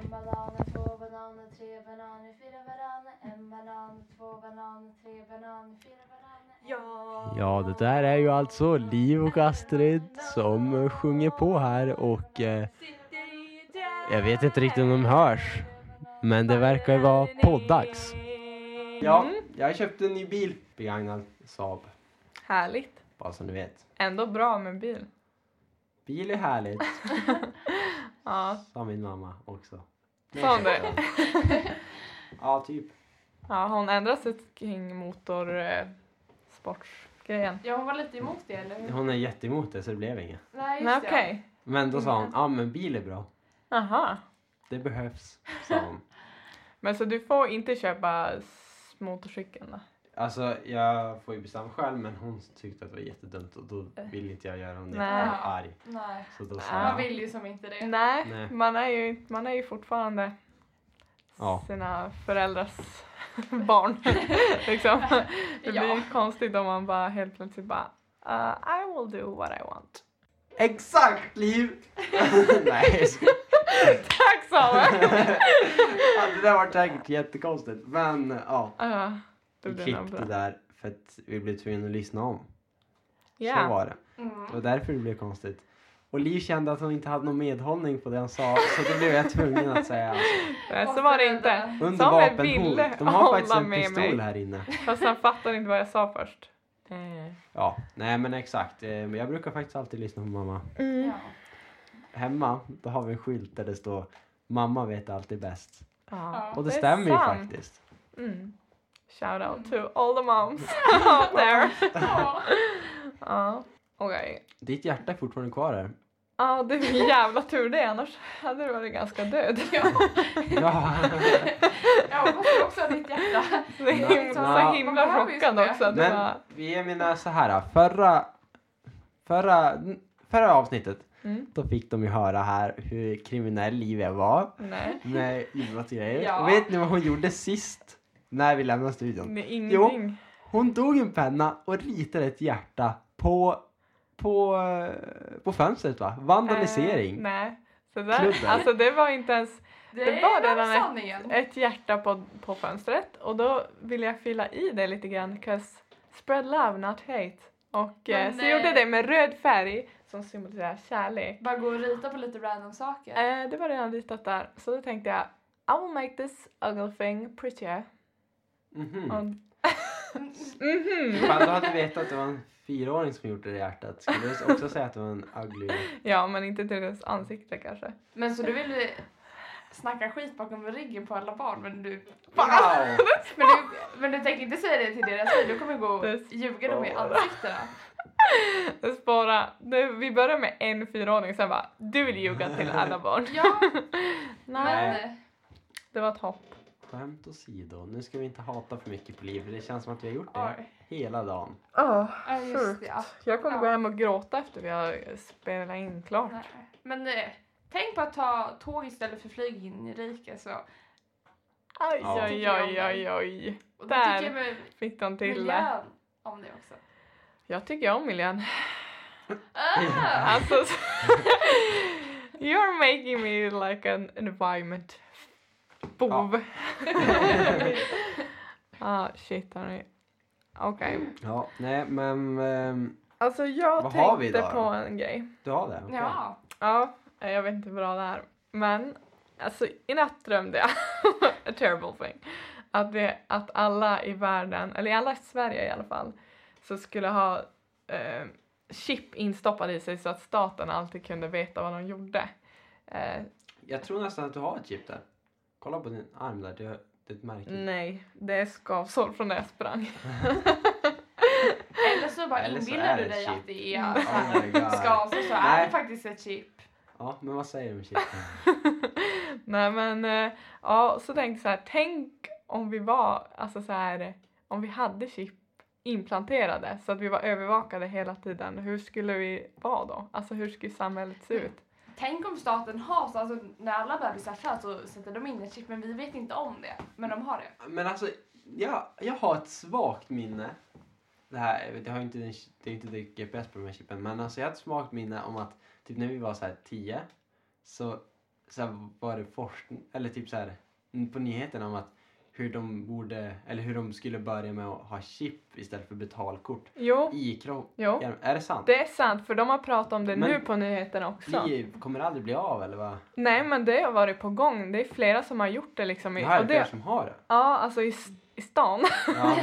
En banan, två bananer, tre bananer, fyra bananer. En banan, två bananer, tre bananer, fyra bananer. Ja. Ja, det där är ju alltså Liv och Astrid som sjunger på här och eh, jag vet inte riktigt om de hörs. Men det verkar ju vara poddags. Ja, Mm. jag köpte en ny bil. Begagnad Saab. Härligt. Bara så ni vet. Ändå bra med bil. Bil är härligt, Ja, sa min mamma också. Sa hon det? Ja, typ. ja hon ändrar sig kring motor eh. Ja, hon var lite emot det, eller hur? Hon är jätteemot det så det blev inget. Nej, just Nej det. okej. Men då sa hon, ja men bil är bra. Aha. Det behövs, sa hon. Men så du får inte köpa motorcykeln då? Alltså jag får ju bestämma själv men hon tyckte att det var jättedumt och då vill inte jag göra henne Nej. arg. Nej. Så då sa Ja. Man jag, vill ju som inte det. Nej, Nej. Man, är ju, man är ju fortfarande Ja. sina föräldrars barn. liksom. Det blir Ja. konstigt om man bara helt plötsligt bara uh, I will do what I want. exakt Liv! Nej jag skojar. Tack Samuel! ja, Det där var säkert jättekonstigt men ja. uh, det Vi klippte bra. där för att vi blev tvungna att lyssna om. Så Ja. var det. Mm. Och därför det blev konstigt. Och Liv kände att hon inte hade någon medhållning på det han sa så då blev jag tvungen att säga alltså. Nej, så var det inte. Under Samuel ville De har faktiskt en med pistol mig. här inne. Fast han fattade inte vad jag sa först. Eh. Ja, nej men exakt. Eh, Men jag brukar faktiskt alltid lyssna på mamma. Ja. Hemma, då har vi en skylt där det står Mamma vet alltid bäst. Ja. Och det, är stämmer ju faktiskt. Mm. Shout out to all the moms out there. Ja. Ja, okej. Ditt hjärta är fortfarande kvar här. Ja, det är en jävla tur det, annars hade du varit ganska död. Ja. Ja. Jag hoppas också har ditt hjärta. Det är him- så Ja. himla chockad det. också. att Men bara, jag menar så här. Förra, förra, förra avsnittet mm, då fick de ju höra här hur kriminell Livia var nej, med idrottsgrejer. Ja. Och vet ni vad hon gjorde sist? När vi lämnade studion? är ingenting. Hon tog en penna och ritade ett hjärta på, på, eh, på fönstret va? Vandalisering. Eh, nej, så där, Klubben. alltså det var inte ens Det, Det var redan ett- ett hjärta på, på fönstret och då ville jag fylla i det lite grann 'cause spread love not hate. Och eh, Men, så eh, gjorde jag det med röd färg som symboliserar kärlek. Bara gå och rita på lite random saker. Eh, det var redan ritat där så då tänkte jag I will make this ugly thing prettier. Mhm. Och, mhm. Ifall du hade vetat att det var en fyraåring som gjort det i hjärtat skulle du också säga att det var en ugly... Ja, men inte till dess ansikte kanske. Men så du vill snacka skit bakom ryggen på alla barn men du, Wow! men du, men du tänker inte säga det till deras liv, du kommer gå och ljuga dem i spara. ansiktena. Spara. Nu, vi börjar med en fyraåring sen bara du vill ljuga till alla barn. Ja, Nej, men det var ett hopp. Skämt åsido, nu ska vi inte hata för mycket på liv för det känns som att vi har gjort det oj. hela dagen. Ja, just det. Ja. Jag kommer Ja. gå hem och gråta efter vi har spelat in klart. Nej. Men eh, tänk på att ta tåg istället för flyg in i riket så. Oj, Ja. oj, oj, oj, oj. Och det Där. tycker jag med Fick de till det. miljön om det också. Jag tycker om miljön. Ah! Alltså, you're making me like an environment bov. ah, shit hörni. Okej. Ja, nej men ehm, Alltså jag Vad har vi tänkte då? på en grej. du har det? Okej. Ja. Ja, jag vet inte hur bra det är. Men alltså i natt drömde jag, a terrible thing, att, vi, att alla i världen, eller alla i Sverige i alla fall, så skulle ha eh, chip instoppade i sig så att staten alltid kunde veta vad de gjorde. Eh, Jag tror nästan att du har ett chip där. Kolla på din arm där, det är, det är ett märke. nej, det är skavsår från när jag sprang. Eller så bara Eller så inbillar du dig chip. att det är Oh my god. skavsår så är det faktiskt ett chip. Ja, men vad säger du om chipen? nej men, eh, ja, så tänkte jag så här, tänk om vi var, alltså så här, om vi hade chip implanterade så att vi var övervakade hela tiden, hur skulle vi vara då? Alltså hur skulle samhället se ut? Tänk om staten har så, alltså när alla bebisar föds så sätter de in ett chip men vi vet inte om det. Men de har det. Men alltså, jag, jag har ett svagt minne. Det här, det vet, jag har inte, det är inte det GPS på de här chippen, men alltså jag har ett svagt minne om att typ när vi var så här 10 så så här, var det forskning, eller typ så här på nyheterna om att hur de borde, eller hur de skulle börja med att ha chip istället för betalkort Jo, i kroppen. jo. Är det sant? Det är sant, för de har pratat om det Men- nu på nyheterna också. Blir, kommer det aldrig bli av eller vad? Nej, men det har varit på gång. Det är flera som har gjort det liksom. i- Det här är och fler det, som har det. ja, alltså i, i stan. Ja,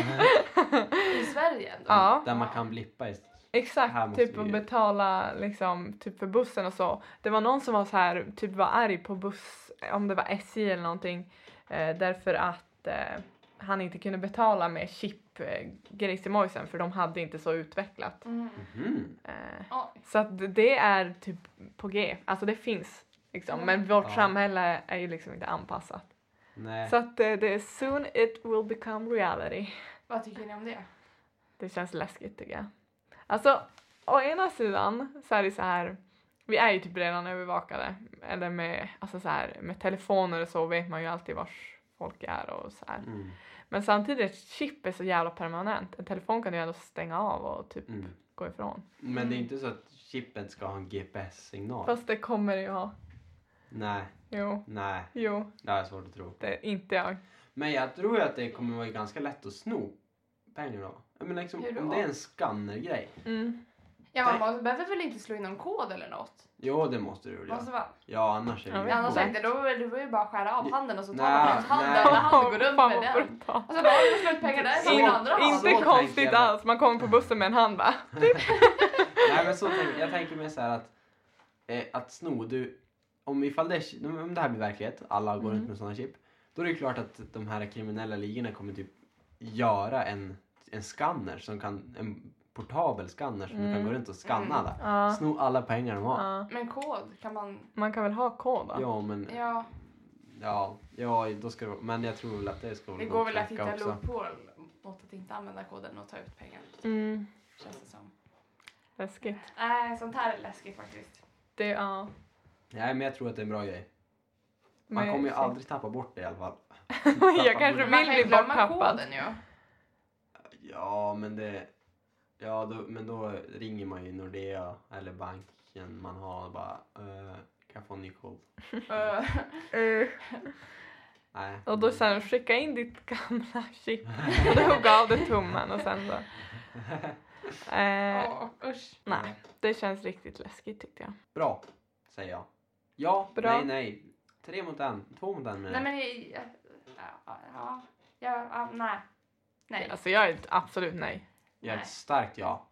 I Sverige ändå. Ja. där man kan blippa i Här Exakt, typ vi- att betala liksom, typ för bussen och så. Det var någon som var så här, typ var arg på buss, om det var SJ eller någonting, eh, därför att eh, han inte kunde betala med chip eh, grejsimojsen för de hade inte så utvecklat. Mm. Mhm. Eh, så att det är typ på G, alltså det finns liksom, men vårt Ja. samhälle är ju liksom inte anpassat. Nej. Så att eh, det är soon it will become reality. Vad tycker ni om det? Det känns läskigt tycker jag. Alltså, å ena sidan så är det så här, vi är ju typ redan övervakade. Eller med, alltså så här, med telefoner och så vet man ju alltid vars folk är och så här. Mm. Men samtidigt, chip är så jävla permanent. En telefon kan du ändå stänga av och typ Mm. gå ifrån. Men det är inte så att chippen ska ha en GPS-signal? Fast det kommer det ju ha. Nej, Jo, nej. jo, Det är svårt att tro. det är inte jag. Men jag tror ju att det kommer vara ganska lätt att sno pengar då. Jag menar liksom, om det är en skannergrej. Mm. Ja, Nej. man måste, behöver väl inte slå in någon kod eller något? Jo, det måste du väl Måste göra. vara. Ja, annars är det ju Annars inte, då är det ju bara att skära av handen och så tar Nej, man ut handen nej. när han går runt Fan, med vad den. brutalt. Och så bara, har du slår ut pengar där min andra hand. Så Inte tänker konstigt jag. alls, man kommer på bussen med en hand bara. Nej, men så tänker, jag tänker mig så här att, eh, att sno, du, om, ifall det, om det här blir verklighet, alla går Mm. runt med sådana chip, då är det klart att de här kriminella ligorna kommer typ göra en, en skanner som kan, en portabel skanner som du kan Mm. gå runt och skanna Mm. alla. Ja. Sno alla pengar de har. ja. Men kod kan man... Man kan väl ha kod då? Ja, men Ja, ja, ja, då ska det, men jag tror väl att det ska det gå går väl att hitta loophole mot att inte använda koden och ta ut pengar. Mm. Känns det som. Läskigt. Nej, sånt här är läskigt faktiskt. Det, ja. Nej, men jag tror att det är en bra grej. Man Men- kommer ju aldrig tappa bort det i alla fall. jag kanske Man vill kan ju bli glömma borttappad. koden ju. Ja, men det... Ja, då, men då ringer man ju Nordea eller banken man har och bara eh, kan jag få en ny kod? Eh, Eh, Nej. och då sen skicka in ditt gamla chip. Och då hugga av det tummen och sen så. Eh, usch. nej, det känns riktigt läskigt tyckte jag. Bra, säger jag. Ja, Bra. nej, nej. Tre mot en. Två mot en menar Nej jag. men ja, ja, ja, ja, nej. Nej, Alltså jag är absolut nej. Jag är nej. ett starkt ja.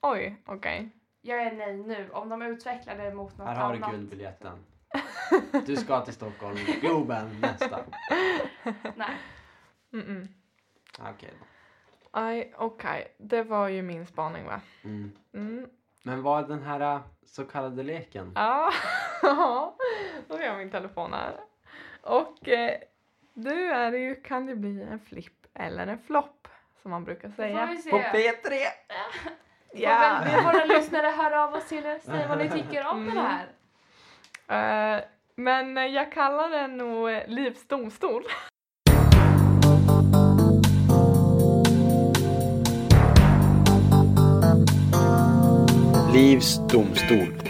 Oj, okej. jag är nej nu. Om de utvecklar det mot något Här har du annat. guldbiljetten. Du ska till Stockholm. Globen nästa. Nej. Mm-mm. Okej då. Aj, okej. Det var ju min spaning va? Mm. Mm. Men vad är den här äh, så kallade leken? Ja, då har jag min telefon här. Och eh, du är det ju, kan det bli en flipp eller en flopp som man brukar säga. På P3! Ja. Får väl våra lyssnare höra av oss till er säga vad ni tycker om Mm. det här. Eh, men jag kallar den nog eh, Livs domstol. Livs domstol.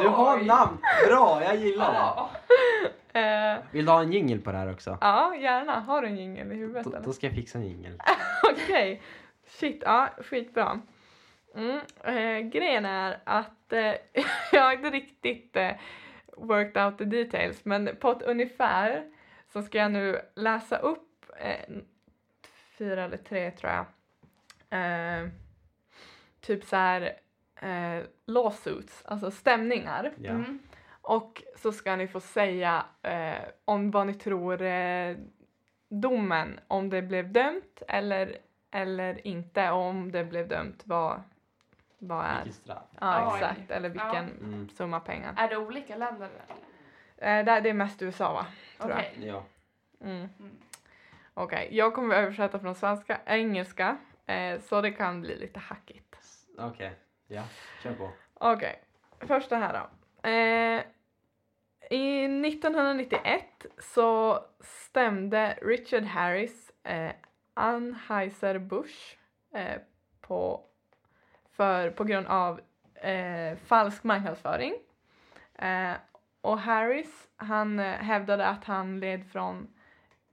Du har Oj. namn! Bra, jag gillar det. Eh, Vill du ha en jingel på det här också? ja, gärna. Har du en jingel i huvudet Då, eller? då ska jag fixa en jingel. Okej. Shit, ja, skitbra. Mm, eh, grejen är att eh, jag har inte riktigt eh, worked out the details, men på ett ungefär så ska jag nu läsa upp eh, fyra eller tre tror jag. Eh, typ så här lawsuits, alltså stämningar. Ja. Mm. Och så ska ni få säga eh, om vad ni tror eh, domen, om det blev dömt eller, eller inte. Och om det blev dömt, vad, vad är? Vilket straff. Ja, Oj. exakt. Eller vilken Mm. summa pengar. Är det olika länder? eller? Eh, det, det är mest USA va? Tror jag. Okej. Ja. Mm. Mm. Okej, jag kommer översätta från svenska, engelska. Eh, så det kan bli lite hackigt. Okej. Ja, kör på. Okej, första här då. Eh, i 1991 så stämde Richard Harris eh, Anheuser-Busch eh, på, för, på grund av eh, falsk marknadsföring. Eh, och Harris, han eh, hävdade att han led från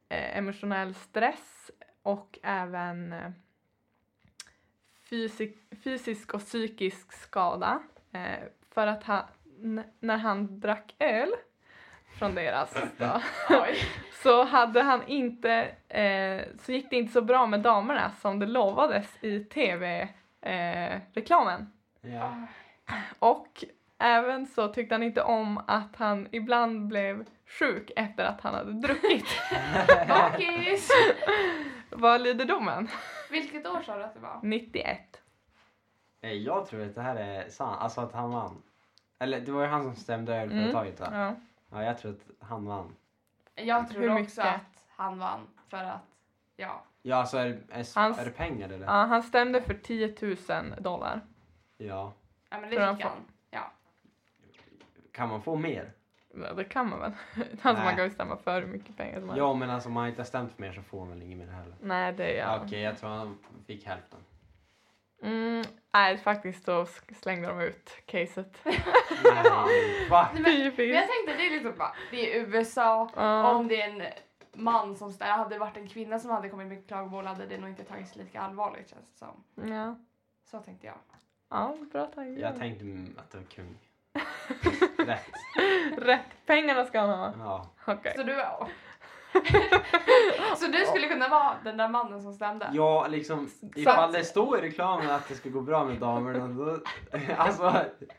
eh, emotionell stress och även eh, fysik, fysisk och psykisk skada. Eh, för att ha, när han drack öl från deras då, så hade han inte, eh, så gick det inte så bra med damerna som det lovades i tv-reklamen. Ja. Och även så tyckte han inte om att han ibland blev sjuk efter att han hade druckit. Bakis! Vad lyder domen? Vilket år sa du att det var? 91. Eh, Jag tror att det här är sant, alltså att han vann. Eller det var ju han som stämde Mm. ölföretaget va? Ja. Ja, jag tror att han vann. Jag tror Hur också mycket? att han vann för att, ja. Ja, alltså är, det- är, Hans- är det pengar eller? ja, han stämde för 10 000 dollar. Ja. Ja men Tror det han fick får- han. Ja. Kan man få mer? Ja, Det kan man väl? Alltså man kan ju stämma för hur mycket pengar som helst. Ja, men alltså om man inte har stämt för mer så får man väl inget mer heller. Nej, det är jag. Okej, jag tror han fick hälften. Mm, nej, faktiskt då slängde de ut caset. Nej, va? Nej, men, men jag tänkte det är liksom bara, det är USA, Ja. om det är en man som stämmer, hade det varit en kvinna som hade kommit med klagomål hade det nog inte tagits lika allvarligt känns det som. Ja. Så tänkte jag. ja, bra tankar. Jag tänkte att det var kung. Rätt. Rätt, pengarna ska han ha. Ja. Okej. Så du är... så du skulle kunna vara den där mannen som stämde? Ja, liksom ifall det står i reklamen att det ska gå bra med damerna, då, alltså,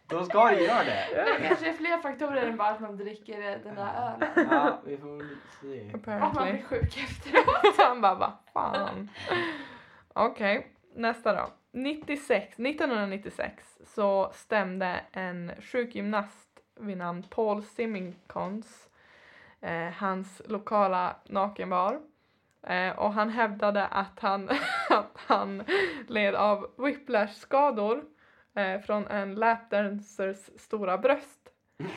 då ska det göra det. Det kanske är fler faktorer än bara att man dricker den där ölen. Ja, vi får väl se. Och man Apparently. blir sjuk efteråt. Han bara, vad fan. Okej, nästa då. 96, 1996 så stämde en sjukgymnast vid namn Paul Simmingtons eh, hans lokala nakenbar. Eh, och han hävdade att han, att han led av whiplash-skador eh, från en lapdancers stora bröst.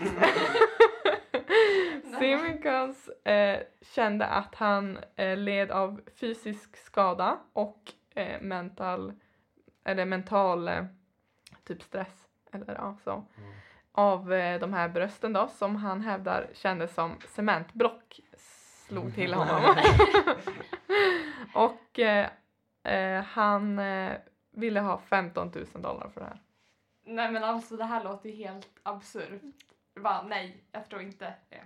Simmons eh, kände att han eh, led av fysisk skada och mental, eller mental typ stress eller ja, så, Mm. Av eh, de här brösten då som han hävdar kändes som cementblock slog till honom. och eh, eh, han eh, ville ha 15 000 dollar för det här. Nej men alltså det här låter ju helt absurt. Bara, nej, jag tror inte det.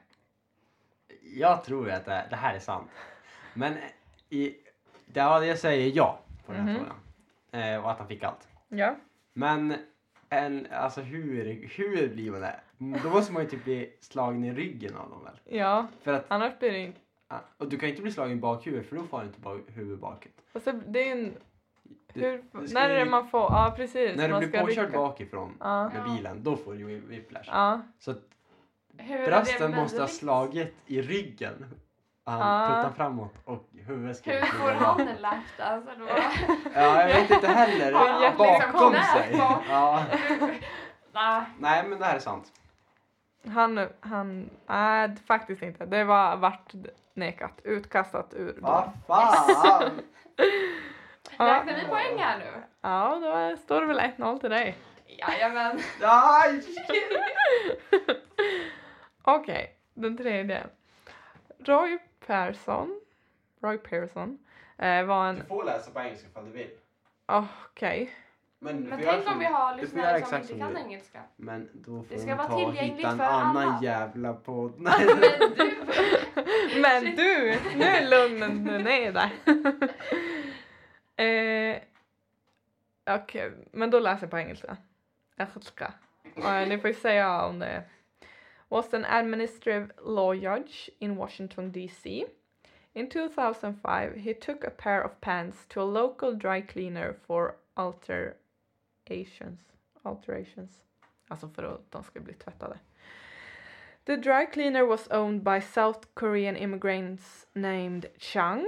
Jag tror att det, det här är sant. Men i, ja, jag säger ja på den här Mhm. frågan. Eh, och att han fick allt. Ja. Men en, alltså hur, hur blir man det? Då måste man ju typ bli slagen i ryggen av dem väl? Ja, För att, annars blir det inte... och du kan inte bli slagen i bakhuvudet för då får du inte bak, huvudet bakåt. Alltså, det är en... Hur, du när är det man får... Ja, precis. När du man blir ska påkörd rycka. bakifrån Ja. med bilen, då får du ju whiplash. Ja. Så att Hur med måste ha slagit i ryggen. Han Ja. puttar framåt och huvudet ska Hur får han en lapdance? Eller vad? Ja, jag vet inte heller. Han Bakom liksom sig. Ja. Nej. Nej, men det här är sant. Han, han, nej faktiskt inte. Det var vart nekat, utkastat ur. Vad fan! Ja. Räknar vi poäng här nu? Ja, då står det väl 1-0 till dig. Jajamän. Aj! Okej, den tredje. Roy Persson, Roy Pearson eh, var Du en, får läsa på engelska ifall du vill. okej, Men, du Men göra tänk om som- vi har du lyssnare som inte som kan du- engelska. Men då får Det ska de vara ta och tillgängligt hitta en för annan alla. jävla podd. Men du! Men du, nu lugnar du ner dig. eh, Okej, men då läser jag på engelska. Engelska. Eh, ni får ju säga om det was an administrative law judge in Washington DC. In 2005, he took a pair of pants to a local dry cleaner for alterations. Alterations. Alltså för att de ska bli tvättade. The dry cleaner was owned by South Korean immigrants named Chang.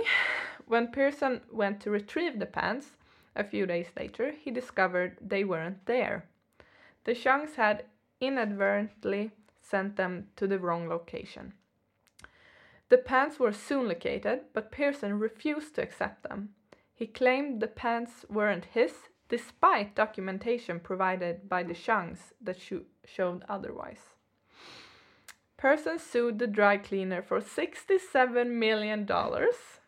When Pearson went to retrieve the pants a few days later, he discovered they weren't there. The Changs had inadvertently sent them to the wrong location. The pants were soon located, but Pearson refused to accept them. He claimed the pants weren't his, despite documentation provided by the Changs that sho- showed otherwise. Pearson sued the dry cleaner for 67 million dollars.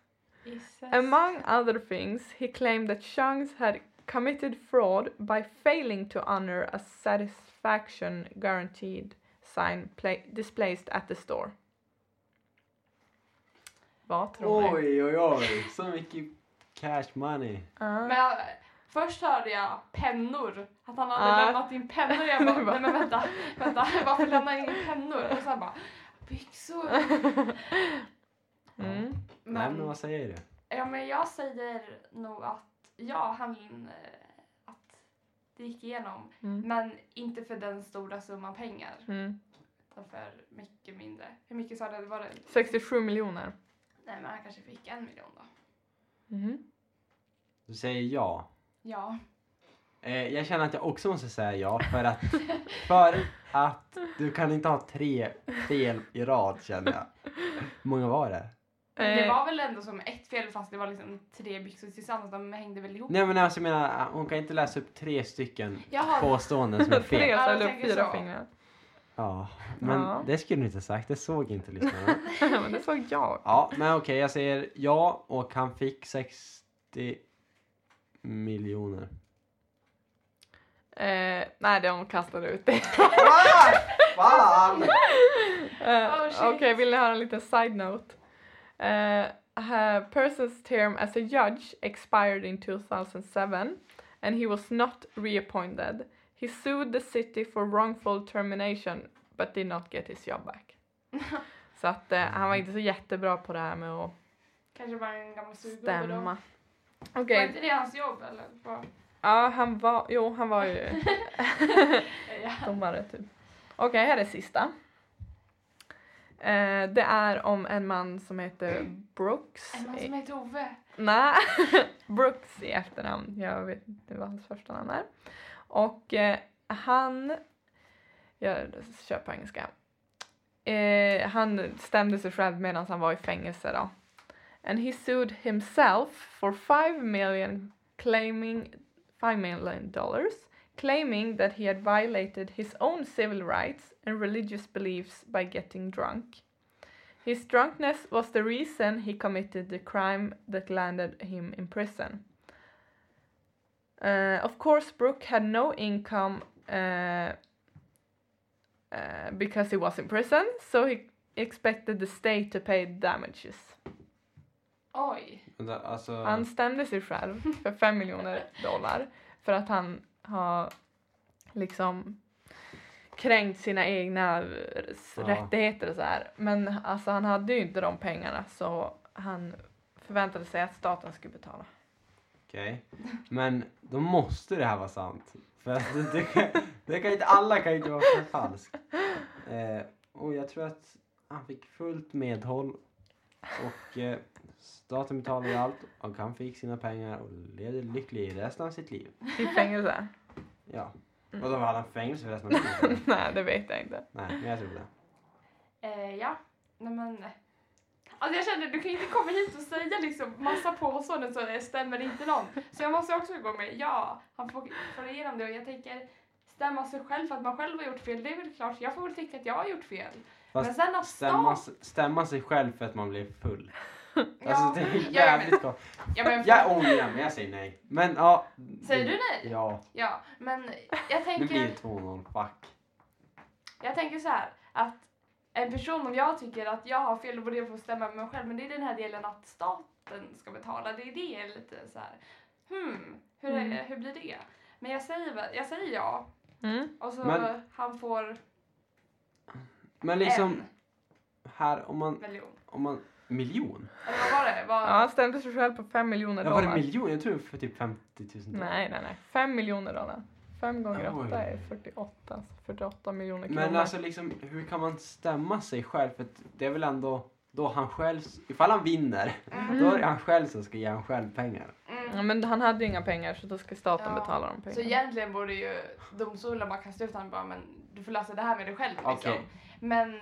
Among other things, he claimed that Chungs had committed fraud by failing to honor a satisfaction guaranteed sign pla- displayed at the store. Vad tror ni? Oj, oj, oj. Så mycket cash money. Ja. Men först hörde jag pennor. Att han hade Ja. lämnat in pennor. Jag bara, nej men vänta, vänta. Varför lämnar han in pennor? Och sen bara, byxor. Mm. Nej, Men, men vad säger du? ja, men jag säger nog att ja, han, eh, att det gick igenom. Mm. Men inte för den stora summan pengar. Mm. Utan för mycket mindre. Hur mycket sa du? Var det? 67 miljoner. Nej men han kanske fick en miljon då. Mhm. Du säger ja. Ja. Eh, jag känner att jag också måste säga ja för att, för att du kan inte ha tre fel i rad känner jag. Hur många var det? Men det Eh, var väl ändå som ett fel fast det var liksom tre byxor tillsammans. De hängde väl ihop. Nej men alltså jag menar, hon kan inte läsa upp tre stycken Jaha. påståenden som är Tre fel. Jag eller tänker fyra fingrar. Ja, men Ja. det skulle du inte sagt, det såg inte lyssnarna. Men det såg jag. Ja, men okej, jag säger ja och han fick 60 miljoner. Eh, nej, de kastade ut det. Fan! Eh, Oh. Okej, vill ni höra en liten side note? Uh, her person's term as a judge expired in 2007 and he was not reappointed. He sued the city for wrongful termination but did not get his job back. så att eh, han var inte så jättebra på det här med att Kanske bara en gammal surgubbe då. stämma. Var inte det hans jobb eller? Vad? ja han var, jo han var ju domare typ. Okej, här är sista. Eh, det är om en man som heter Brooks. En man som heter Ove. Nej, Brooks i efternamn. Jag vet inte vad hans första namn är. Och eh, han, jag kör på engelska. Eh, han stämde sig själv medan han var i fängelse då. And he sued himself for 5 million claiming 5 million dollars claiming that he had violated his own civil rights and religious beliefs by getting drunk. His drunkenness was the reason he committed the crime that landed him in prison. Uh, of course, Brooke had no income uh, uh, because he was in prison, so he expected the state to pay damages. Oj. Alltså, Han stämde sig själv för 5 miljoner dollar för att han har liksom kränkt sina egna Ja. rättigheter och så här. Men alltså han hade ju inte de pengarna så han förväntade sig att staten skulle betala. okej. Men då måste det här vara sant. För att det, det, kan, det kan inte, alla kan inte vara falskt. Eh, och jag tror att han fick fullt medhåll. Och eh, staten betalade allt och han fick sina pengar och levde lycklig resten av sitt liv. I fängelse? Ja. Mm. Och då var han fängelse för resten av livet? Nej, det vet jag inte. Nej, men jag tror det. Eh, ja. Nej men. Alltså jag känner, du kan ju inte komma hit och säga liksom massa påståenden så det stämmer inte någon. Så jag måste också gå med ja, han får, får igenom det och jag tänker stämma sig själv för att man själv har gjort fel, det är väl klart, jag får väl tycka att jag har gjort fel. Fast men sen att Stämma, stämma sig själv för att man blev full. Ja, Alltså det är jävligt gott. ja, men, Jag ångrar mig, jag säger nej. Men ja. Säger du nej? Ja, ja, men jag nu tänker... blir det 2-0. Fuck. Jag tänker så här att en person, om jag tycker att jag har fel, då borde jag få stämma med mig själv. Men det är den här delen att staten ska betala. Det är det lite så här. Hmm, hur, Mm. hur blir det? Men jag säger, jag säger ja. Mm. Och så Men- han får Men liksom en här om man, miljon. om man, miljon? Eller vad var det? Vad, Ja, han stämde sig själv på 5 miljoner Ja, var det dollar. miljon? Jag tror för typ 50 000 dollar. Nej, nej, nej. 5 miljoner dollar. 5 gånger Oj. 8 är 48. alltså 48 miljoner kronor. Men alltså liksom, hur kan man stämma sig själv? För det är väl ändå då han själv, ifall han vinner, Mm. då är det han själv som ska ge han själv pengar. Mm. Ja, men han hade ju inga pengar så då ska staten Ja, betala de Så pengarna. egentligen borde ju domstolen bara kasta ut honom bara, men du får lösa det här med dig själv liksom. Okej. Men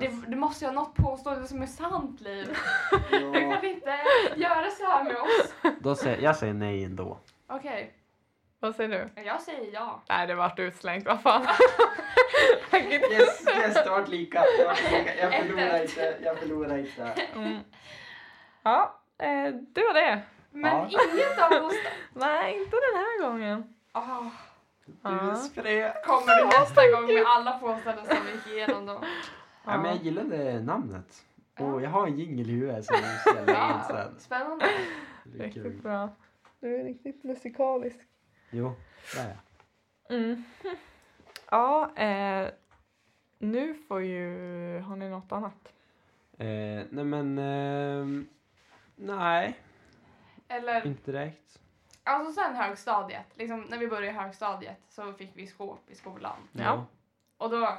det, det måste ju ha något påstående som är sant Liv. Du kan inte göra så här med oss. Då säger, jag säger nej ändå. Okej. Vad säger du? Jag säger ja. Nej, det vart utslängt. Vad fan? Yes, yes, det vart lika. Det vart lika. Jag förlorar inte. Jag förlorar inte. Mm. Ja, eh, det var det. Men Ja. inget av oss... Nej, inte den här gången. Oh, Du sprä. kommer du nästa gång med alla påståenden som vi gick igenom då? Ja, men jag gillade namnet. Och jag har en jingel i huvudet som jag ska lägga in Ja, sen. spännande. Det är Riktigt bra. Du är riktigt musikalisk. Jo, det är jag. Mm. Ja, eh, nu får ju... Har ni något annat? Eh, nej men, ehm, nej, Eller, inte direkt. Alltså sen högstadiet, liksom när vi började i högstadiet så fick vi skåp i skolan. Ja. Och då,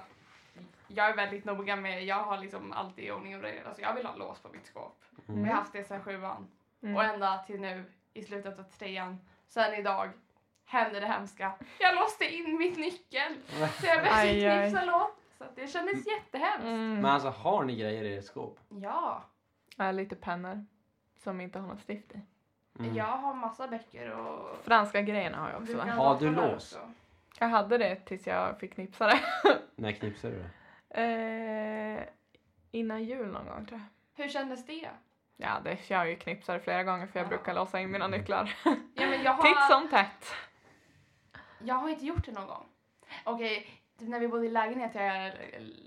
jag är väldigt noga med, jag har liksom alltid ordning och reda, alltså jag vill ha lås på mitt skåp. Och Mm. jag har haft det sedan sjuan. Mm. Och ända till nu i slutet av trean. Sen idag hände det hemska. Jag låste in mitt nyckel. Så jag behövde knipsa låt. Så det kändes jättehemskt. Mm. Men alltså, har ni grejer i ert skåp? Ja, Ja, lite pennor som inte har något stift i. Mm. jag har massa böcker och... Franska grejerna har jag också. Du va? Har du lås? också. Jag hade det tills jag fick knipsa det. När knipsade du det? Eh, innan jul någon gång tror jag. Hur kändes det? Ja, det, jag har ju knipsat flera gånger för jag Ja. brukar låsa in mina nycklar. Ja, men jag, Titt har, som tätt. jag har inte gjort det någon gång. Okej, typ när vi bodde i lägenhet har jag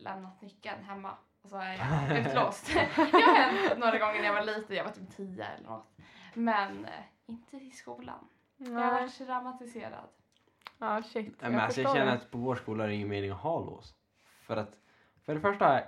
lämnat nyckeln hemma. Och så är jag utlåst. det har hänt några gånger när jag var liten, jag var typ tio eller något. Men eh, inte i skolan. Jag har Nej. varit traumatiserad. Ja, shit. Nej, men alltså, jag känner att på vår skola är det ingen mening att ha lås. För att, för det första,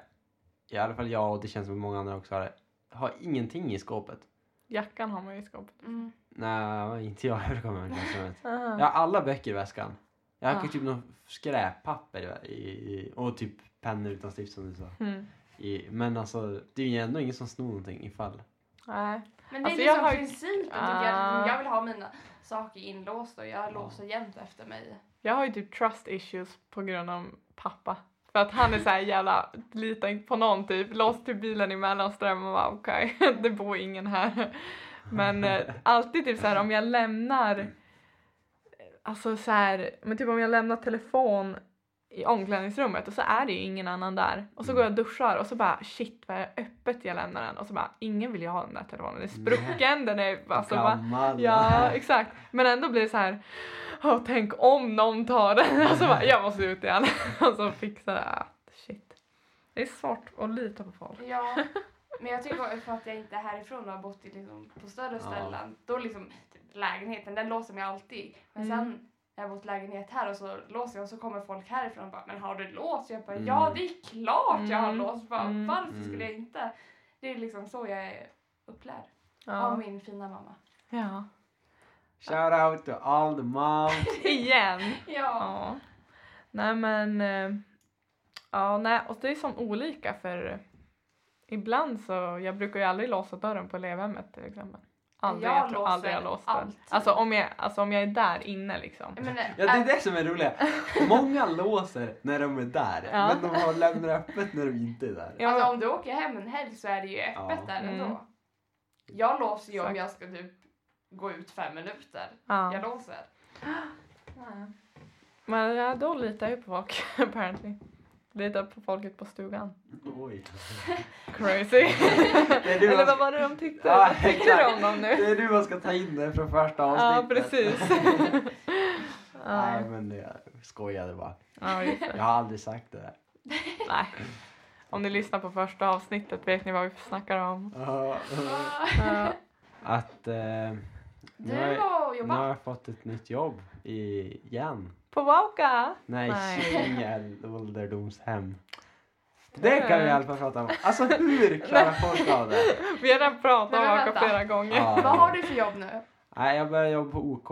i alla fall jag och det känns som många andra också har har ingenting i skåpet. Jackan har man ju i skåpet. Mm. Nej, inte jag. Jag kommer ihåg klassrummet. Jag har alla böcker i väskan. Jag har Ah. typ något skräppapper i, i, och typ pennor utan stift som du sa. Mm. I, men alltså, det är ju ändå ingen som snor någonting ifall. Nej. Men det är Alltså, jag liksom har ju- principen. Ah. Jag, jag vill ha mina saker inlåsta och jag låser jämt efter mig. Jag har ju typ trust issues på grund av pappa. För att han är så här jävla, litar inte på någon typ. Låst till bilen i Mellanström och bara okej, det bor ingen här. Men eh, alltid typ så här om jag lämnar, alltså så här, men typ om jag lämnar telefon i omklädningsrummet och så är det ju ingen annan där. Och så går jag och duschar och så bara shit vad är öppet jag lämnar den och så bara ingen vill ju ha den där telefonen. Den är sprucken, den är alltså Gammal. Ja, exakt. Men ändå blir det så här, "Åh, tänk om någon tar den. Alltså bara, jag måste ut igen. Och så fixa det. Ah, Shit. Det är svårt att lita på folk. Ja, men jag tycker för att jag inte är härifrån och har bott i, liksom, på större Ja. ställen. Då liksom, typ, lägenheten, den låser mig alltid. Men Mm. sen har bott lägenhet här och så låser jag och så kommer folk härifrån och bara “men har du lås?” Jag bara Mm. “ja det är klart jag har Mm. lås, bara, Mm. varför Mm. skulle jag inte?” Det är liksom så jag är upplärd av Ja. min fina mamma. ja. Shout out to all the moms. Igen. Ja. Ja. Nej men, eh, ja nej och det är som olika för ibland så, jag brukar ju aldrig låsa dörren på elevhemmet till exempel. Aldrig, Jag jag, tror aldrig jag låser låst den. Alltså om jag, alltså om jag är där inne liksom. Men, Ja, det är det som är roligt. Många låser när de är där, Ja. men de har lämnar öppet när de inte är där. Ja, Alltså om du åker hem en helg så är det ju öppet Ja. där ändå. Mm. Jag låser ju om jag ska typ gå ut fem minuter. ja. Jag låser. Men då litar jag på folk apparently. Litar på folket på stugan. Oj. Crazy. Det är Eller vad var det de tyckte? Ja, vad tyckte du om dem nu? det är du man ska ta in det från första Ja, avsnittet. precis. Nej, ja. men det, jag skojade bara. ja, just det. Jag har aldrig sagt det där. Nej. Om ni lyssnar på första avsnittet vet ni vad vi snackar om. Ja. Att eh, Du nu, har nu har jag fått ett nytt jobb i, igen. På Wauka? Nej, Nej. ålderdomshem. Det kan vi i alla fall prata om. Alltså hur klarar folk av det? Vi har redan pratat om Wauka flera gånger. Ja. Vad har du för jobb nu? Nej, jag började jobba på OK.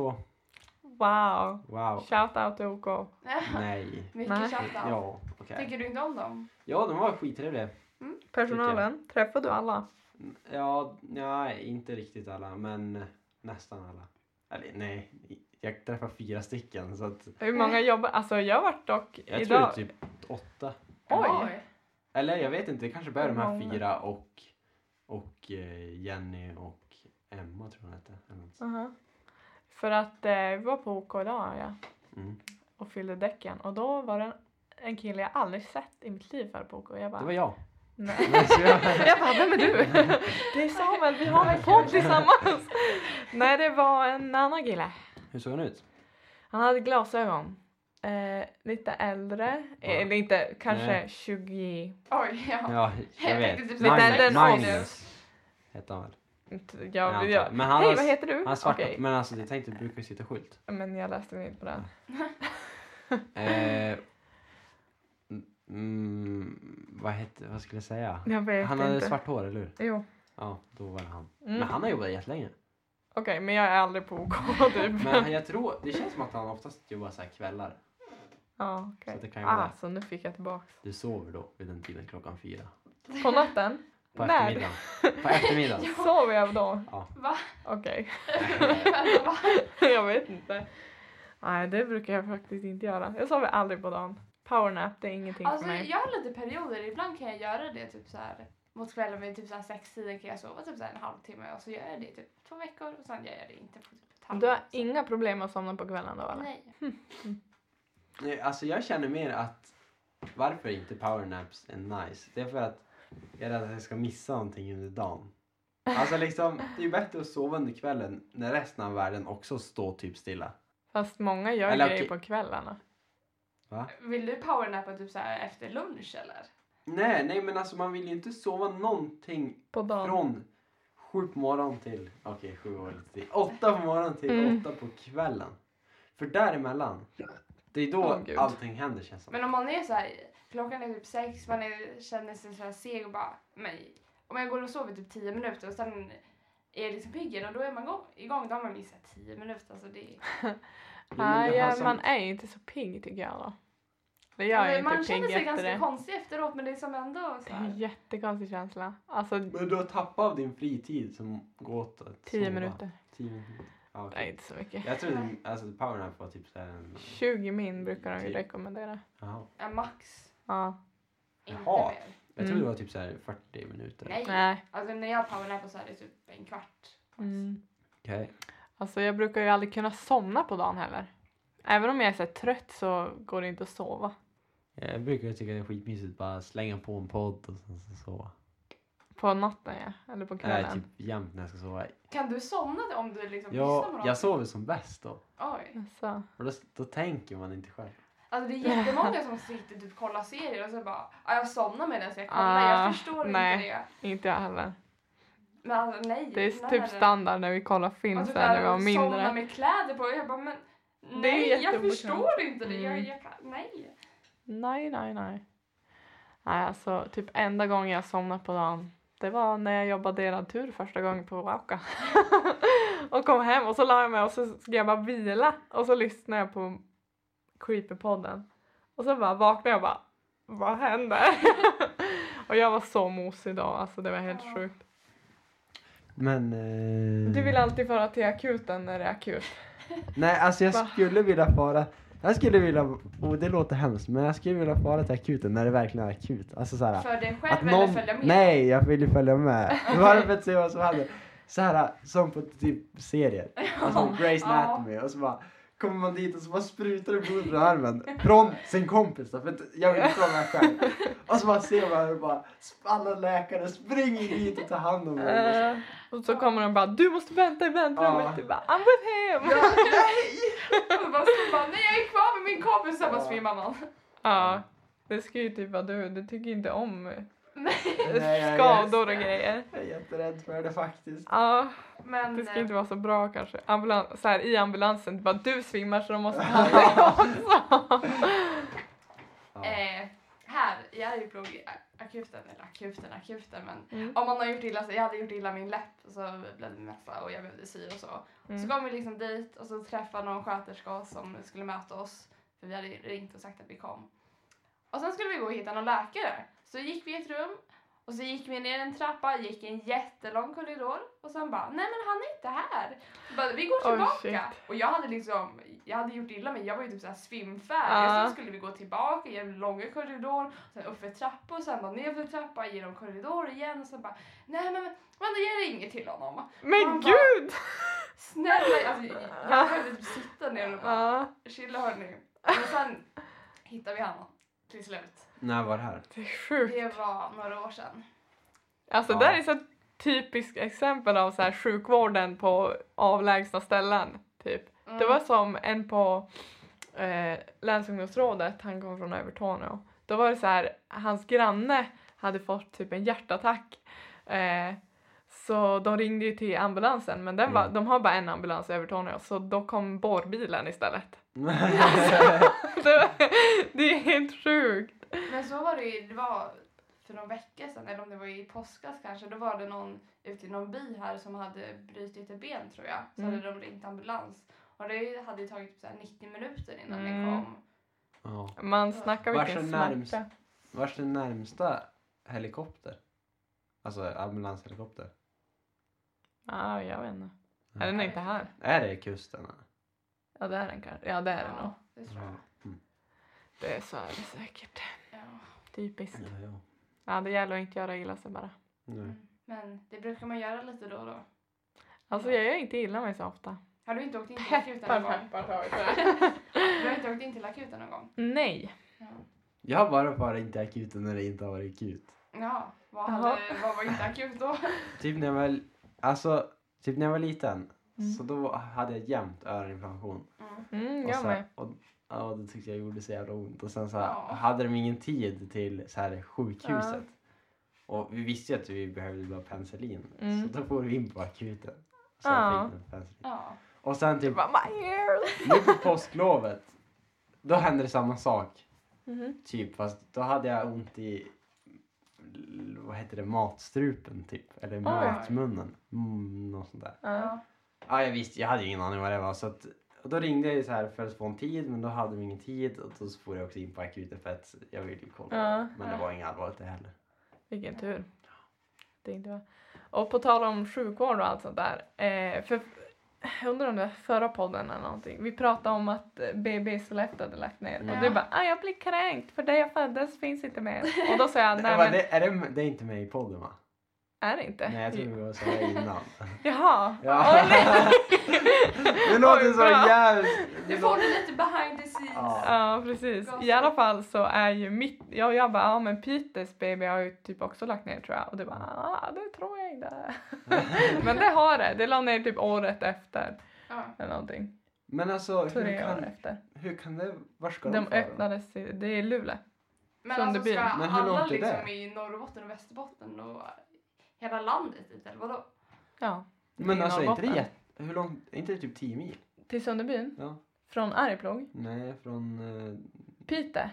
Wow. Wow. Shout out till OK. Nej. Mycket Nej. shoutout. Ja, okej. Tycker du inte om dem? Ja, de var skittrevliga. Personalen, träffar du alla? Ja, nej, inte riktigt alla, men nästan alla. Eller nej, jag träffade fyra stycken så att Hur många jobbar? Alltså jag har varit dock jag idag. tror typ åtta. Oj. Eller jag vet inte, det kanske bara de här fyra och, och eh, Jenny och Emma tror jag hon hette. eller något. Aha. För att eh, vi var på OK idag ja, Mm. och fyllde däcken och då var det en, en kille jag aldrig sett i mitt liv här på OK. Jag bara, Det var jag. Nej. Men så jag- Jag bara, vem är du? Det är Samuel, vi har en podd tillsammans. Nej, det var en annan kille. Hur såg han ut? Han hade glasögon. Eh, lite äldre, Ja. eh, eller inte, kanske Nej. 20, Oj, ja. Ja, jag vet. typ Lite äldre än Magnus. oss. Hette han väl? jag, jag. Men han hej vad heter du? Han svarta, Okej, men alltså jag tänkte du brukar ju sitta skylt. men jag läste mig inte på det. Eh, mm, vad hette, vad skulle jag säga? Jag vet Han hade inte. svart hår, eller hur? Jo. Ja, då var det han. Mm. Men han har jobbat jättelänge. Okej, men jag är aldrig på OK typ. Men jag tror, det känns som att han oftast jobbar så här kvällar. ja, okej. Så det kan ju vara Ah, så nu fick jag tillbaks. Du sover då vid den tiden klockan fyra. På natten? På När? eftermiddagen. På eftermiddagen. Sover jag då? Ja. Va? Okej. Va? jag vet inte. Nej, det brukar jag faktiskt inte göra. Jag sover aldrig på dagen. Powernap, det är ingenting Alltså för mig. jag har lite perioder, ibland kan jag göra det typ så här mot kvällen vid typ så här sex tiden kan jag sova typ så här en halvtimme och så gör jag det typ två veckor och sen gör jag det inte på typ ett halvår. Du har inga problem med att somna på kvällen då eller? Nej. Nej, Alltså jag känner mer att varför inte powernaps är nice. Det är för att jag är rädd att jag ska missa någonting under dagen. Alltså liksom, det är ju bättre att sova under kvällen när resten av världen också står typ stilla. Fast många gör Eller grejer okej. på kvällarna. Va? Vill du powernappa typ så här efter lunch eller? Nej, nej men alltså man vill ju inte sova någonting På dagen. från sju på morgonen till, okej sju var lite till, åtta på morgonen till Mm. åtta på kvällen. För däremellan, det är då Åh, Gud. allting händer känns som. Men om man är så här, klockan är typ sex, man är, känner sig så här seg och bara, men om jag går och sover typ tio minuter och sen är jag liksom pigg igen och då är man igång, igång då har man missat tio minuter. Alltså det är, Nej, ja, man är ju inte så pigg tycker jag då. Det gör Alltså, ju man inte känner pigg sig efter ganska det. konstig efteråt men det är som ändå så Det är en här, jättekonstig känsla. Alltså Men du har tappat av din fritid som går åt att tio sova. minuter. Tio minuter. Ja, okej. Nej, inte så mycket. Jag trodde alltså powernap var typ såhär en... 20 min brukar de ju Typ. rekommendera. Jaha. en max. Ja. Inte Jaha. mer. Jag Mm. trodde det var typ såhär 40 minuter. Nej. Nej. Alltså när jag powernappar så är det typ en kvart. Mm. Okej. Alltså jag brukar ju aldrig kunna somna på dagen heller. Även om jag är så trött så går det inte att sova. Jag brukar tycka det är skitmysigt att bara slänga på en podd och sen så sova. På natten ja, eller på Nej, kvällen. typ jämt när jag ska sova. Kan du somna om du liksom lyssnar på någonting? jag sover som bäst då. Oj. Så. Och då, då tänker man inte själv. Alltså det är jättemånga som sitter typ kollar serier och så bara "Ja, jag somnar medan jag kollar. Ah, jag förstår nej. inte det. Inte jag heller. Men alltså nej. Det är typ nej. standard när vi kollar film Och så sen när vi var och somna mindre. med kläder på. Jag bara men nej jag förstår inte det. Jag, Mm. jag kan, nej. Nej, nej, nej. Nej, alltså typ enda gången jag somnade på dagen det var när jag jobbade delad tur första gången på Wauka. och kom hem och så la jag mig och så skulle jag bara vila och så lyssnade jag på Creepypodden. Och så bara vaknade jag och bara, vad händer? och jag var så mosig idag, alltså det var helt Ja. sjukt. Men... Eh... Du vill alltid föra till akuten när det är akut. Nej, alltså jag Va? skulle vilja fara... Jag skulle vilja... Och det låter hemskt, men jag skulle vilja fara till akuten när det verkligen är akut. Alltså såhär... För dig själv Att eller någon... följa med? Nej, jag vill ju följa med. Bara för att se vad som händer. Så här som på typ serier. Alltså Grey's Ja. Anatomy. Och så bara kommer man dit och så bara sprutar det blod från armen. Från sin kompis då, för jag vill inte vara med själv. Och så bara ser man hur bara alla läkare springer dit och tar hand om mig. Eh, och så kommer de bara, du måste vänta i väntrummet. Du bara, I'm with him! Ja, nej! Och bara, så bara, nej jag är kvar med min kompis. Så bara Ja. svimmar man. Ja, det ska ju typ vara du. Du tycker inte om skador och grejer. Jag är jätterädd för det faktiskt. Ja, Men det ska eh, inte vara så bra kanske. Ambulans, så här, I ambulansen, bara du svimmar så de måste ta dig också. Eh, här i Arjeplog, akuten, eller akuten, akuten men Mm. om man har gjort illa sig, jag hade gjort illa min läpp och så blev det mässa och jag behövde sy och så. Så Mm. kom vi liksom dit och så träffade någon sköterska som skulle möta oss för vi hade ringt och sagt att vi kom. Och sen skulle vi gå och hitta någon läkare. Så gick vi i ett rum Och så gick vi ner en trappa, gick en jättelång korridor och sen bara, nej men han är inte här. Bara, vi går Oj, tillbaka. shit. och jag hade liksom, jag hade gjort illa mig, jag var ju typ såhär svimfärdig. Och så skulle vi gå tillbaka genom en långa korridor, sen upp för trappa och sen bara ner för trappa, genom korridor igen och sen bara, nej men men jag ringer till honom. Men Man bara- gud! Snälla, alltså, jag behövde typ sitta ner och bara, Ja, chilla hörni. Men sen hittade vi honom till slut. När var det här? det är sjukt. Det var några år sedan. Alltså Ja. det här är så typiskt exempel av så här sjukvården på avlägsna ställen. Typ. Mm. Det var som en på eh, länsungdomsrådet, han kom från Övertorneå. Då var det så här, hans granne hade fått typ en hjärtattack. Eh, så de ringde ju till ambulansen men den var, Mm. de har bara en ambulans i Övertorneå så då kom bårbilen istället. det, det är helt sjukt. Men så var det ju, det var för någon vecka sedan, eller om det var i påskas kanske, då var det någon ute i någon by här som hade brutit ett ben tror jag. Så Mm. hade de ringt ambulans. Och det hade ju tagit typ så här 90 minuter innan Mm. det kom. Ja. Man snackar vilken smärta. Vars är närmsta helikopter? Alltså ambulanshelikopter? Ja, jag vet inte. Är den inte här? Är det kusten? eller? Ja, det är den kanske. Ja, det är den nog. Ja, det tror jag. Det är så är det säkert. Ja. Typiskt. Ja, ja. Ja, det gäller att inte göra illa sig bara. Nej. Mm. Men det brukar man göra lite då och då. Alltså jag gör inte illa mig så ofta. Har du inte åkt in till akuten Peppar, någon gång? peppar så Du har inte åkt in till akuten någon gång? Nej. Ja. Jag har bara varit inte akuten när det inte har varit akut. Ja, vad, hade, vad var inte akut då? Typ när jag var, alltså, typ när jag var liten Mm. så då hade jag jämt öroninflammation. Mm. Mm, Och jag så, med. och, ja, det tyckte jag gjorde så jävla ont. Och sen så Ja. hade de ingen tid till så här sjukhuset. Och vi visste ju att vi behövde bara penicillin. Mm. Så då får vi in på akuten. Så Ja. fick penicillin. Ja. Och sen typ nu på påsklovet. Då hände det samma sak. Mhm. Typ fast då hade jag ont i vad heter det, matstrupen typ. Eller matmunnen. Mm, något sånt där. Ja. Ja. Ja, jag visste, jag hade ju ingen aning vad det var. Så att, och då ringde jag ju så här för att få en tid, men då hade vi ingen tid. Och då får jag också in på akuten för att jag ville ju kolla. Ja. Men det var inget allvarligt det heller. Vilken tur. Det inte. Och på tal om sjukvård och allt sånt där. Eh, för, jag undrar om det var förra podden eller någonting. Vi pratade om att BB i Sollefteå hade lagt ner. Och Ja. du bara, ah, jag blir kränkt för det jag föddes finns inte mer. Och då sa jag, Nej, men det, är det, det är inte med i podden va? Är det inte? Nej, jag tror vi var så här innan. Jaha. Ja. Nej. det låter Oj, så bra. jävligt... Du får det lite behind the scenes. Ja. Ja precis. I alla fall så är ju mitt, ja, jag bara, ja men Peters BB har ju typ också lagt ner tror jag. Och du bara, ah, det tror jag inte. men det har det. Det la ner typ året efter. Ja. Eller någonting. Men alltså, hur Tre år kan, efter. hur kan det... Var ska de, De fara? öppnades, i, det är Luleå. Men Som alltså det blir. ska Men hur alla långt är det? liksom i Norrbotten och Västerbotten och hela landet dit eller vadå? Ja. Men alltså, är inte det jätte... Hur långt? Är inte det typ 10 mil? Till Sunderbyn. Ja. Från Arjeplog. Nej, från... eh, Pite.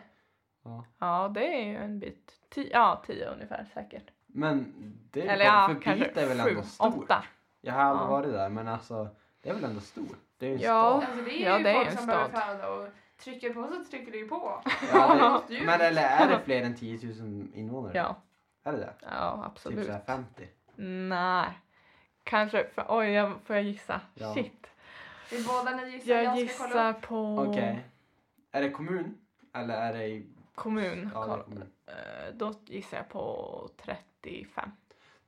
ja. Ja det är ju en bit. Tio, ja tio ungefär säkert. Men det är Eller ja för Piteå är väl sju, ändå stor? åtta. Jag har aldrig Ja. varit där, men alltså det är väl ändå stor? Det är ju en Ja. stad. Alltså det är Ja, ju det är folk en som stad. föda och trycker på så trycker det ju på. Ja, det det, men eller är det fler än 10 000 invånare? Ja. Är det det? Ja Typ absolut. såhär 50? Nej. Kanske, för, oj jag, får jag gissa? Ja. Shit. Är båda ni gissar, Jag jag, ska kolla gissar upp. på Okej. Är det kommun? Eller är det i... kommun. Ja, det är kommun. Eh, Då gissar jag på 35.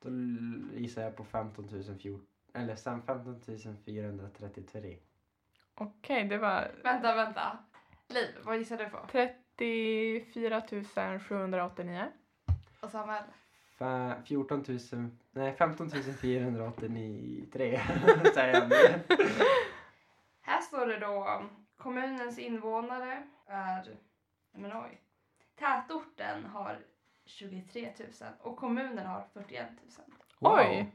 Då gissar jag på 15 014. Eller sen 15 433. Okej, det var Vänta, vänta. Liv, vad gissar du på? 34 789. Och Samuel? Fa- 14 000... Nej, 15 483 säger jag nu. Här står det då kommunens invånare är, men oj. Tätorten har 23 000 och kommunen har 41 000. Wow. Oj.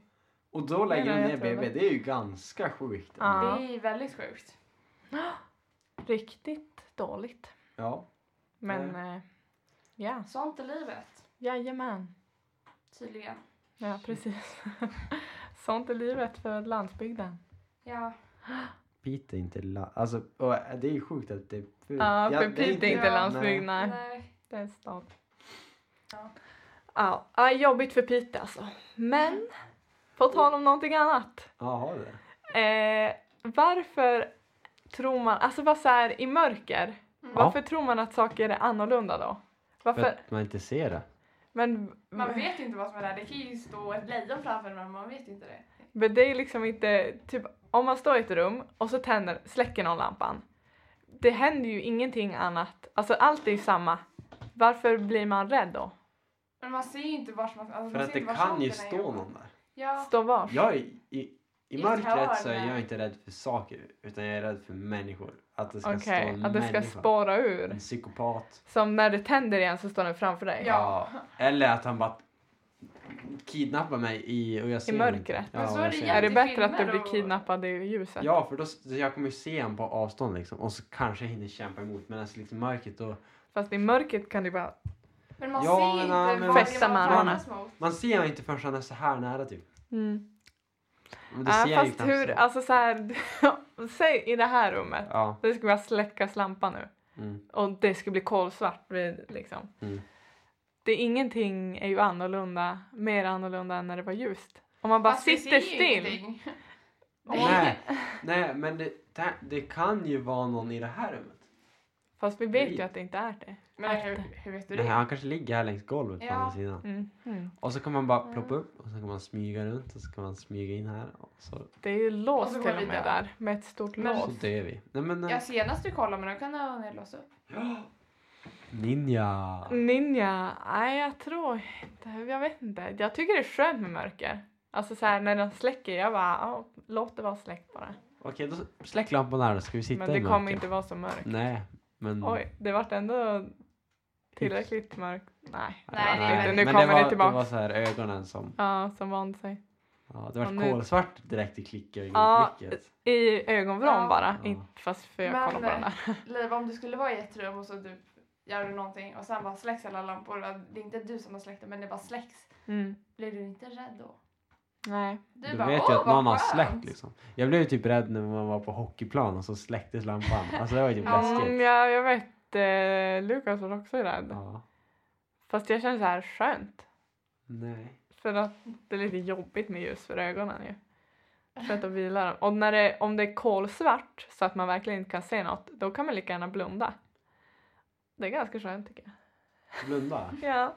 Och då lägger de nej, ner BB. det. Är ju ganska sjukt. Ja. Det är väldigt sjukt. Riktigt dåligt. Ja. Men eh, ja, Sånt är livet, jajamän. tydligen. Ja, precis. Sånt är livet för landsbygden. Ja, Piteå är inte la- Alltså, och det är ju sjukt att det... Ja, för det Piteå är inte Ja, landsbygd, nej. nej. Det är en stad. Ja. Ja, ja, jobbigt för Pete alltså. Men, på tal om någonting annat. Ja, har det? Eh, varför tror man, alltså vad så här i mörker, varför tror man att saker är annorlunda då? För Varför? att man inte ser det. Men, Man vet ju inte vad som är där. Det kan ju stå ett lejon framför en men man vet ju inte det. men det är liksom inte, typ om man står i ett rum och så tänder, släcker någon lampan. Det händer ju ingenting annat, alltså allt är ju samma. Varför blir man rädd då? Men man ser ju inte vart man... Alltså, För man att ser det kan ju stå någon där. Ja. Stå var? Jag är, i, I I mörkret så är jag inte rädd för saker utan jag är rädd för människor. Att det ska Okej, stå en att det ska spåra ur. En psykopat. Som när det tänder igen så står den framför dig. Ja. Eller att han bara kidnappar mig i, och jag ser honom mörkret. Men så är jag det Är det bättre att du blir och- kidnappad i ljuset? Ja, för då, så jag kommer ju se honom på avstånd liksom. Och så kanske jag hinner kämpa emot. Men alltså liksom mörkret då. Fast i mörkret kan du bara... Men man Ja, ser men, inte ja, men- vad man mot. Man ser inte förrän han är så här nära typ. Mm. Men det Ja, ser ju fast hur, så. alltså så här, säg i det här rummet, Ja. det ska bara släckas lampa nu Mm. och det ska bli kolsvart liksom. Mm. Det är ingenting är ju annorlunda, mer annorlunda än när det var ljust. Om man bara Fast sitter still. Nej, nej, men det, det, det kan ju vara någon i det här rummet. Fast vi vet Nej. ju att det inte är det. Men hur, hur vet du Nej, det? han kanske ligger här längs golvet på Ja. andra sidan. Mm. Mm. Och så kan man bara ploppa upp och så kan man smyga runt och så kan man smyga in här och så, Det är ju låst till och med där. där med ett stort Men- lås. så dör vi. Nej men... Ja, Ja. senast du kollade men då kan du nedlåsa upp. Ninja. Ninja, nej jag tror inte, jag vet inte. Jag tycker det är skönt med mörker. Alltså så här när den släcker, jag bara, ja, låt det vara släckt bara. Okej, då släck lampan här då ska vi sitta Men i det mörker. kommer inte vara så mörkt. Nej, men... Oj, det vart ändå tillräckligt mörkt. Nej, Nej, vart det är Nu men kommer det det, var, tillbaka. Det var så här ögonen som... Ja, som vande sig. Ja, det var Och nu- kolsvart direkt i klicken. Ja, klicket. I ögonvrån Ja. bara, Ja. inte fast för jag Men, kollar på den där. Liv, om du skulle vara i ett rum och så typ gör du någonting och sen bara släcks alla lampor. Det är inte du som har släckt det men det bara släcks. Mm. Blir du inte rädd då? Nej. Du, Du bara, vet ju att någon har skönt." släckt liksom. Jag blev ju typ rädd när man var på hockeyplan och så släcktes lampan. Alltså det var ju typ läskigt. Mm, ja, jag vet. Eh, Lukas var också rädd. Ja. Fast jag känner så här skönt. Nej. För att det är lite jobbigt med ljus för ögonen ju. Skönt att vila dem. Och när det, om det är kolsvart så att man verkligen inte kan se något, då kan man lika gärna blunda. Det är ganska skönt tycker jag. Blunda. Ja.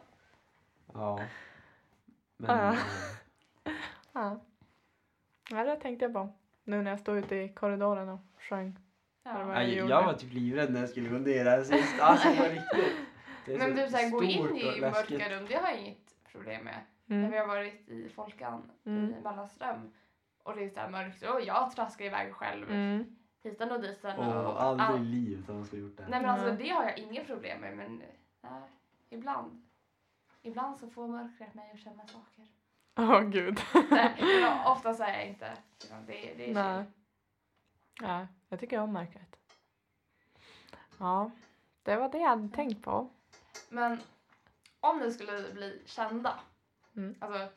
Ja. Men... Ja. Ja, ja det tänkte jag på. Nu när jag stod ute i korridoren och sjöng. Ja. Jag jag, var typ livrädd när jag skulle gå ner sist. Alltså på riktigt. Det är Men du, så här, gå in och i mörka rum, det har jag inget problem med. När Mm. vi har varit i Folkan Mm. i Mellanström och det är så här mörkt och jag traskar iväg själv Mm. hitan och ditan. Åh, och aldrig all- i livet har man skulle gjort det. Nej men alltså det har jag inga problem med men nej, ibland. Ibland så får mörkret mig att känna saker. Åh gud. Nej, ofta säger jag inte. Det, det är Nej. Ja, jag tycker om mörkret. Ja, det var det jag hade tänkt på. Men om ni skulle bli kända, Mm. alltså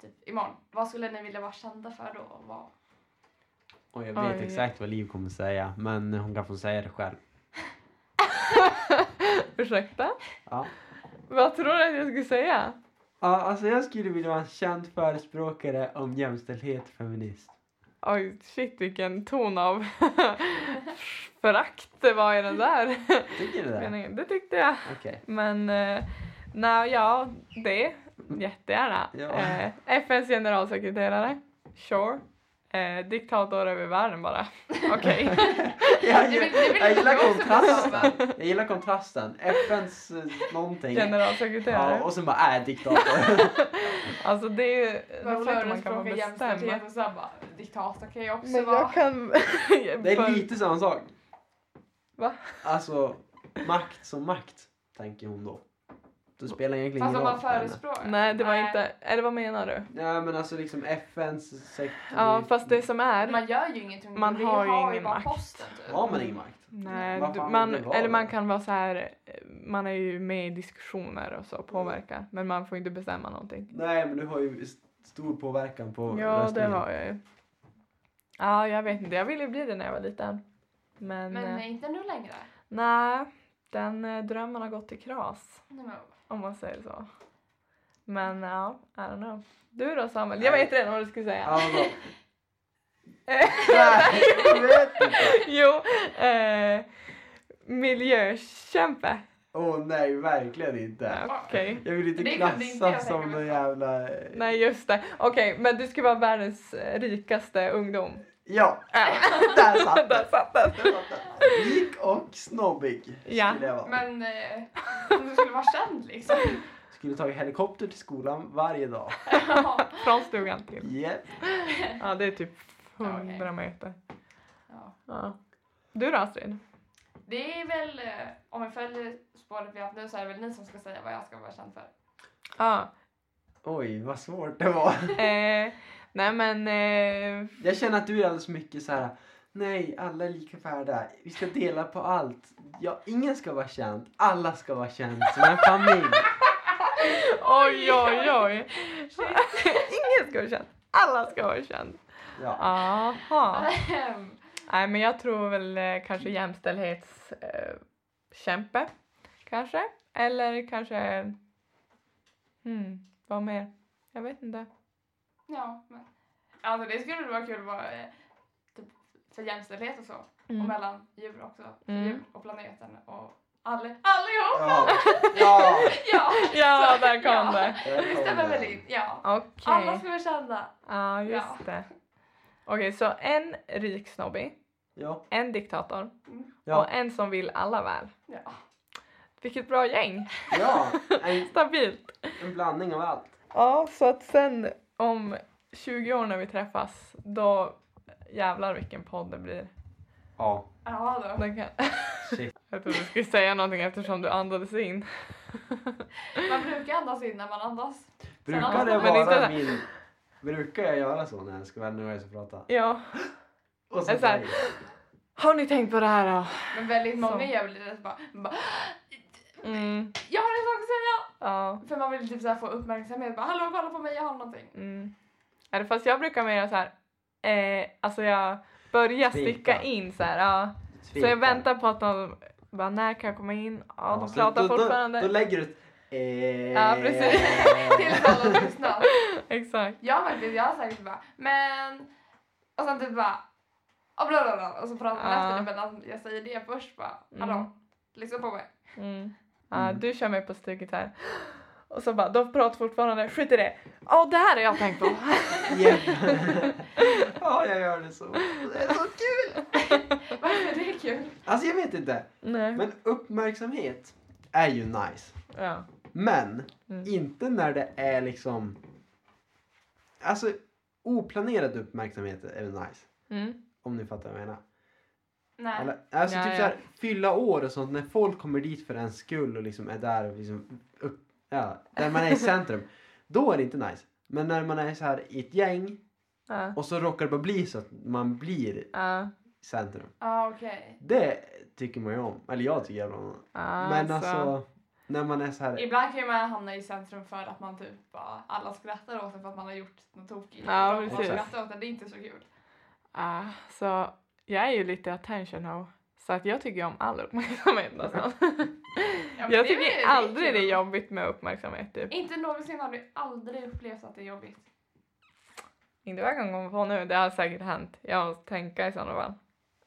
typ imorgon, vad skulle ni vilja vara kända för då? och Vad? Och jag vet Oj. exakt vad Liv kommer säga, men hon kan få säga det själv. Ursäkta? Ja. Vad tror du att jag skulle säga? Ja, alltså jag skulle vilja vara en känd förespråkare om jämställdhet och feminist. Oj, shit vilken ton av förakt det var i den där Tycker du det? Det tyckte jag. Okej. Men, eh, nej, ja, det. Jättegärna. Ja. Eh, FNs generalsekreterare. Sure. Eh, diktator över världen bara. Okej. Jag, gillar jag kontrasten. Jag gillar kontrasten. FNs eh, någonting. Generalsekreterare. Ja, och sen bara äh, diktator. alltså det är ju om man kan förespråkar vara jämställdhet bestämd. och sen bara diktator kan jag också Men vara. jag kan... Det är lite samma sak. Va? Alltså, makt som makt, tänker hon då. Det spelar egentligen Fast ingen roll man för henne. förespråkar. Nej, det var Nej. inte... Eller vad menar du? Ja men alltså liksom FNs sekt... Ja, fast det som är... Man gör ju ingenting. Man Vi har ju ingen makt. Posten, typ. Har man ingen makt? Nej, du, man, eller man kan vara så här, eh, man är ju med i diskussioner och så, påverkar. Men man får inte bestämma någonting. Nej men du har ju st- stor påverkan på Ja, det har jag ju. Ja, jag vet inte. Jag ville bli det när jag var liten. Men, Men eh, eh, inte nu längre. nej, den eh, drömmen har gått i kras. Nej, men, Om man säger så. Men ja, I don't know. Du då Samuel? Jag vet redan vad du skulle säga. Ja, vadå? Nej, jag vet inte. jo, eh, miljökämpe. Åh nej, verkligen inte. Okej. Jag vill inte Det klassas som någon jävla... Nej just det. Okej, men du ska vara världens rikaste ungdom. Ja, där satt Där den. satt den. Där satt den. Rik och snobbig Ja. skulle jag vara. Men eh, om du skulle vara känd liksom. Skulle ta helikopter till skolan varje dag. ja. Från stugan till. Yep. Ja, det är typ Ja, okej. 100 meter. Ja. Ja. Du då Astrid? Det är väl, eh, om vi följer spåret vi har haft nu så är det väl ni som ska säga vad jag ska vara känd för. Ja. Oj, vad svårt det var. Nej men... Eh, Jag känner att du är alldeles mycket så här. Nej, alla är lika värda. Vi ska dela på allt. Ja, ingen ska vara känd. Alla ska vara känd som en familj. oj, oj, oj. Ingen ska vara känd. Alla ska vara känd. Ja. Aha. Nej, men jag tror väl eh, kanske jämställdhetskämpe. Eh, kanske. Eller kanske... Hmm, vad mer? Jag vet inte. Ja, men. Alltså det skulle vara kul att vara eh, typ, för jämställdhet och så. Och Mm. mellan djur också. För Mm. djur och planeten och all, allihop! Ja. ja. Ja! Ja, Så, där kom ja. det. Det stämmer väl in, ja. Okej. Alla ska vara kända. Ja, just Ja. det. Okej, så en rik snobbig, Ja. en diktator och Ja. en som vill alla väl. Ja. Vilket bra gäng. ja. En, Stabilt. en blandning av allt. Ja, så att sen om 20 år när vi träffas, då jävlar vilken podd det blir. Ja. Ja då. Den kan... Shit. Jag trodde du skulle säga någonting eftersom du andades in. Man brukar andas in när man andas. Brukar det Men inte vara det. min... Brukar jag göra så när jag ska vara nervös och prata? Ja. Och så så här- säger Har ni tänkt på det här då? Men väldigt många Så. gör väl det bara, bara Mm. Jag har en sak att säga! Ja. För man vill typ så här få uppmärksamhet. Bara, Hallå kolla på mig, jag har någonting. Mm. Fast jag brukar mer så här. Eh, alltså jag börjar Tveka. sticka in så här. Ja. Så jag väntar på att de bara när kan jag komma in? Ja, de så pratar då, fortfarande. Då, då lägger du ett... Eh, Ja, precis. Tills alla lyssnar. Exakt. Jag faktiskt, jag har sagt bara, men... Och sen typ bara... Och, bla bla bla, och så pratar man Ja. efter det men jag säger det först bara. Hallå, Mm. lyssna på mig. Mm. Ja, Mm. du kör mig på stycket här. Och så bara, de pratar fortfarande, skit i det. Ja, det här har jag tänkt på. Ja, jag gör det så. Det är så kul! Varför är det kul? Alltså jag vet inte. Nej. Men uppmärksamhet är ju nice. Ja. Men Mm. inte när det är liksom... Alltså oplanerad uppmärksamhet är väl nice. Mm. Om ni fattar vad jag menar. Nej. Eller, alltså Ja, typ ja. såhär fylla år och sånt när folk kommer dit för en skull och liksom är där och liksom upp, ja, där man är i centrum. då är det inte nice. Men när man är så här i ett gäng Ja. och så råkar det bara bli så att man blir Ja. centrum. Ja okej. Det tycker man ju om. Eller jag tycker jävla om. Ja, Men alltså när man är så här. Ibland kan man hamna i centrum för att man typ bara, alla skrattar åt en för att man har gjort något tokigt. Ja, Och precis. skrattar åt en, det är inte så kul. Ja, så jag är ju lite attention hoe. Så att jag tycker om all uppmärksamhet nästan. Ja, jag tycker aldrig det är jobbigt med uppmärksamhet typ. Inte någonsin har du aldrig upplevt att det är jobbigt. Inte vad jag kan komma på nu, det har säkert hänt. Jag måste tänka i sådana fall.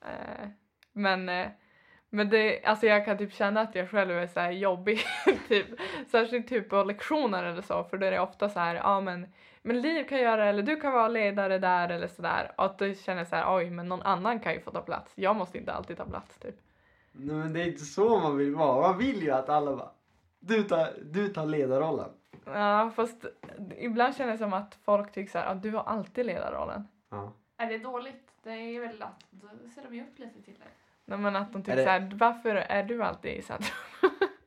Eh, men, eh, men det, alltså jag kan typ känna att jag själv är så jobbig, typ. Särskilt typ på lektioner eller så, för då är det ofta så här, ja men, men Liv kan göra eller du kan vara ledare där eller sådär. Och att då känner så här, oj men någon annan kan ju få ta plats. Jag måste inte alltid ta plats typ. Nej, men det är inte så man vill vara. Man vill ju att alla bara. Du tar, du tar ledarrollen. Ja fast ibland känner jag som att folk tycker så här, ja du har alltid ledarrollen. Ja. Är det dåligt? Det är väl att då ser de ju upp lite till dig. Nej, men att de tycker det- så här, varför är du alltid i centrum?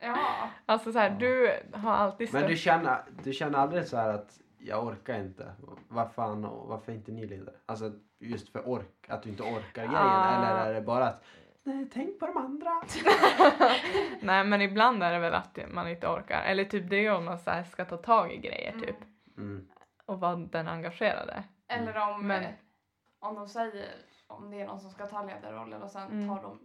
Ja. Alltså så här, Ja. du har alltid Men du känner, du känner aldrig så här att jag orkar inte. Vad fan, varför är inte ni ledare? Alltså just för ork, att du inte orkar grejen. Ah. Eller är det bara att nej, tänk på de andra. Nej men ibland är det väl att man inte orkar. Eller typ det är om man så här ska ta tag i grejer typ. Mm. Och vara den engagerade. Eller om, Men- eh, om de säger om det är någon som ska ta ledarrollen och sen Mm. tar de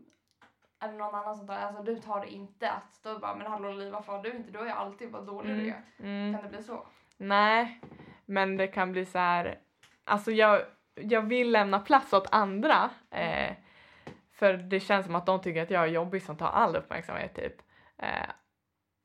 eller någon annan som tar alltså du tar det inte att då bara men hallå Liv varför har du inte? Då är jag alltid vad dålig du Mm. är. Mm. Kan det bli så? Nej, men det kan bli så här. Alltså jag, jag vill lämna plats åt andra. Eh, för det känns som att de tycker att jag är jobbig som tar all uppmärksamhet typ. Eh,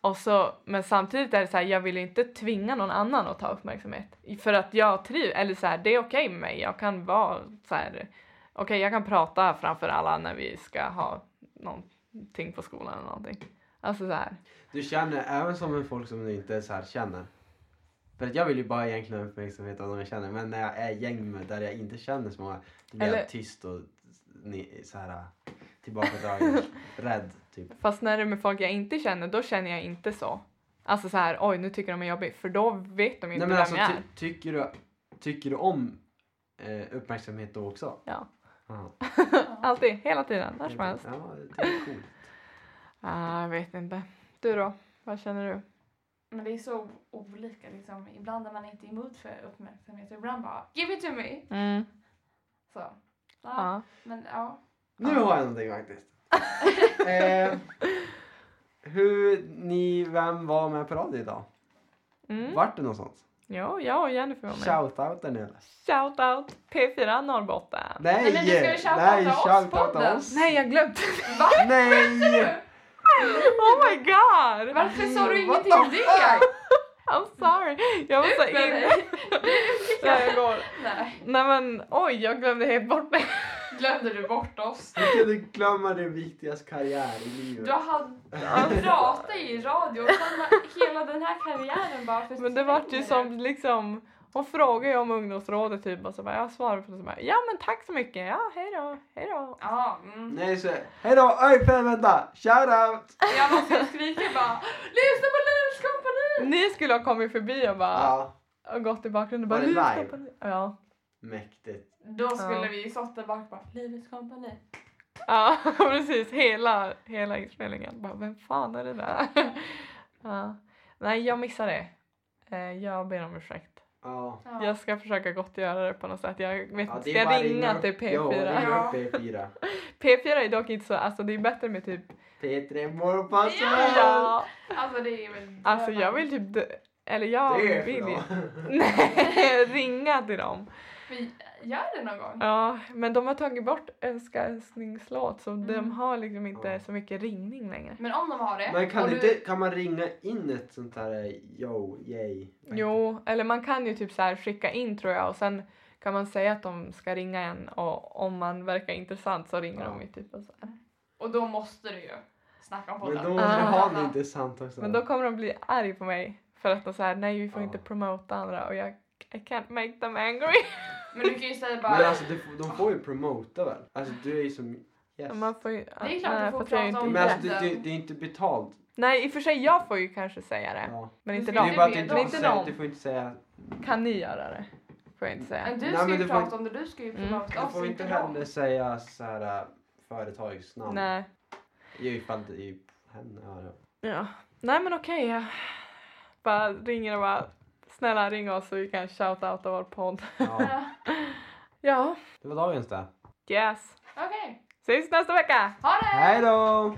och så, men samtidigt är det så här, jag vill inte tvinga någon annan att ta uppmärksamhet. För att jag trivs, eller så här, det är okej med mig. Jag kan vara så här, okej jag kan prata framför alla när vi ska ha någonting på skolan eller någonting. Alltså så här. Du känner även som en folk som du inte så här känner. För att jag vill ju bara egentligen ha uppmärksamhet av de jag känner. Men när jag är i gäng med där jag inte känner så många. Då blir Eller- jag tyst och ni, så här tillbakadragen. rädd typ. Fast när det är med folk jag inte känner, då känner jag inte så. Alltså så här, oj nu tycker de är jobbig, för då vet de inte Nej men vem alltså jag är. ty, tycker, du, tycker du om eh, uppmärksamhet då också? Ja. Aha. Alltid, hela tiden, när som helst. Ja, det är coolt. Ah, jag vet inte. Du då? Vad känner du? Men det är så olika liksom. Ibland är man inte emot för uppmärksamhet och ibland bara give it to me. Mm. Så. Ja. Ja. Men ja. Nu har jag någonting faktiskt. eh, hur ni, vem var med på radio idag? Mm. Vart det något sånt? Jo, jag och Jennifer var med. Shoutout nu eller? Shout out P4 Norrbotten. Nej! Nej, men du ska ju shoutouta nej, oss, oss. Nej, jag glömde. Va? Nej! Oh my god! Varför sa du ingenting om det? I'm sorry. Jag var så inne. Nej, jag går. Nej. Nej men oj, jag glömde helt bort mig. Glömde du bort oss? Hur kan du glömma din viktigaste karriär i livet? Du hade pratat i radio och sen hela den här karriären bara försvinner. Men det vart ju som liksom, hon frågade ju om ungdomsrådet typ och så bara jag svarade på det så bara ja men tack så mycket, ja hej då, hej då. Ja, mm. Nej så, hejdå, oj fan vänta, shoutout! Jag måste skrika bara lyssna på Livs kompani! Ni skulle ha kommit förbi och bara Ja, och gått i bakgrunden och bara Var det "Livets live? kompani." Ja. mäktigt. Då skulle Ja. vi stått där bak bara Livets kompani. Ja precis, hela, hela inspelningen. Bara vem fan är det där? ja. Nej jag missade det. Eh, Jag ber om ursäkt. Ja. Ja. Jag ska försöka gottgöra det på något sätt. Jag vet inte, ska jag ringa till Jo, P4? ring Ja. upp P4. P4 är dock inte så, alltså det är bättre med typ P3 Morgonpasset! Ja, Alltså det är väl... alltså jag vill typ, dö- eller jag vill ju. Nej, ringa till dem. Vi gör det någon gång. Ja, men de har tagit bort önska älsklingslåt så de Mm. har liksom inte Ja. så mycket ringning längre. Men om de har det. Men kan, och du inte, kan man ringa in ett sånt här eh, yo, yay? Jo, eller man kan ju typ så här skicka in tror jag och sen kan man säga att de ska ringa en och om man verkar intressant så ringer Ja. de ju typ och så här. Och då måste du ju snacka om Men podden. då måste Ah. ha det intressant också. Men då kommer de bli arg på mig för att de säger nej vi får Ja. inte promota andra och jag I can't make them angry. Men du kan ju säga bara... Men alltså du, får- de får ju promota väl? Alltså du är ju som yes. Man får ju, Det är klart du nej, får jag är prata inte om Men alltså det. det, det, är inte betalt. Nej i och för sig jag får ju kanske säga det. Ja. Men Du inte får de. Det är bara att du inte, får säga, du får inte säga... Kan ni göra det? Får jag inte säga. Men du Nej, ska men ju du får prata om det, du ska ju Mm. prata Du oss, får inte heller säga så här äh, företagsnamn. Nej. Jo, ifall det är henne. Ja. Nej men okej. jag bara ringer och bara snälla ring oss så vi kan shout-outa vår podd. ja. Ja. Ja. Det var dagens det. Yes. Okej, Ses nästa vecka! ha det! Hej då!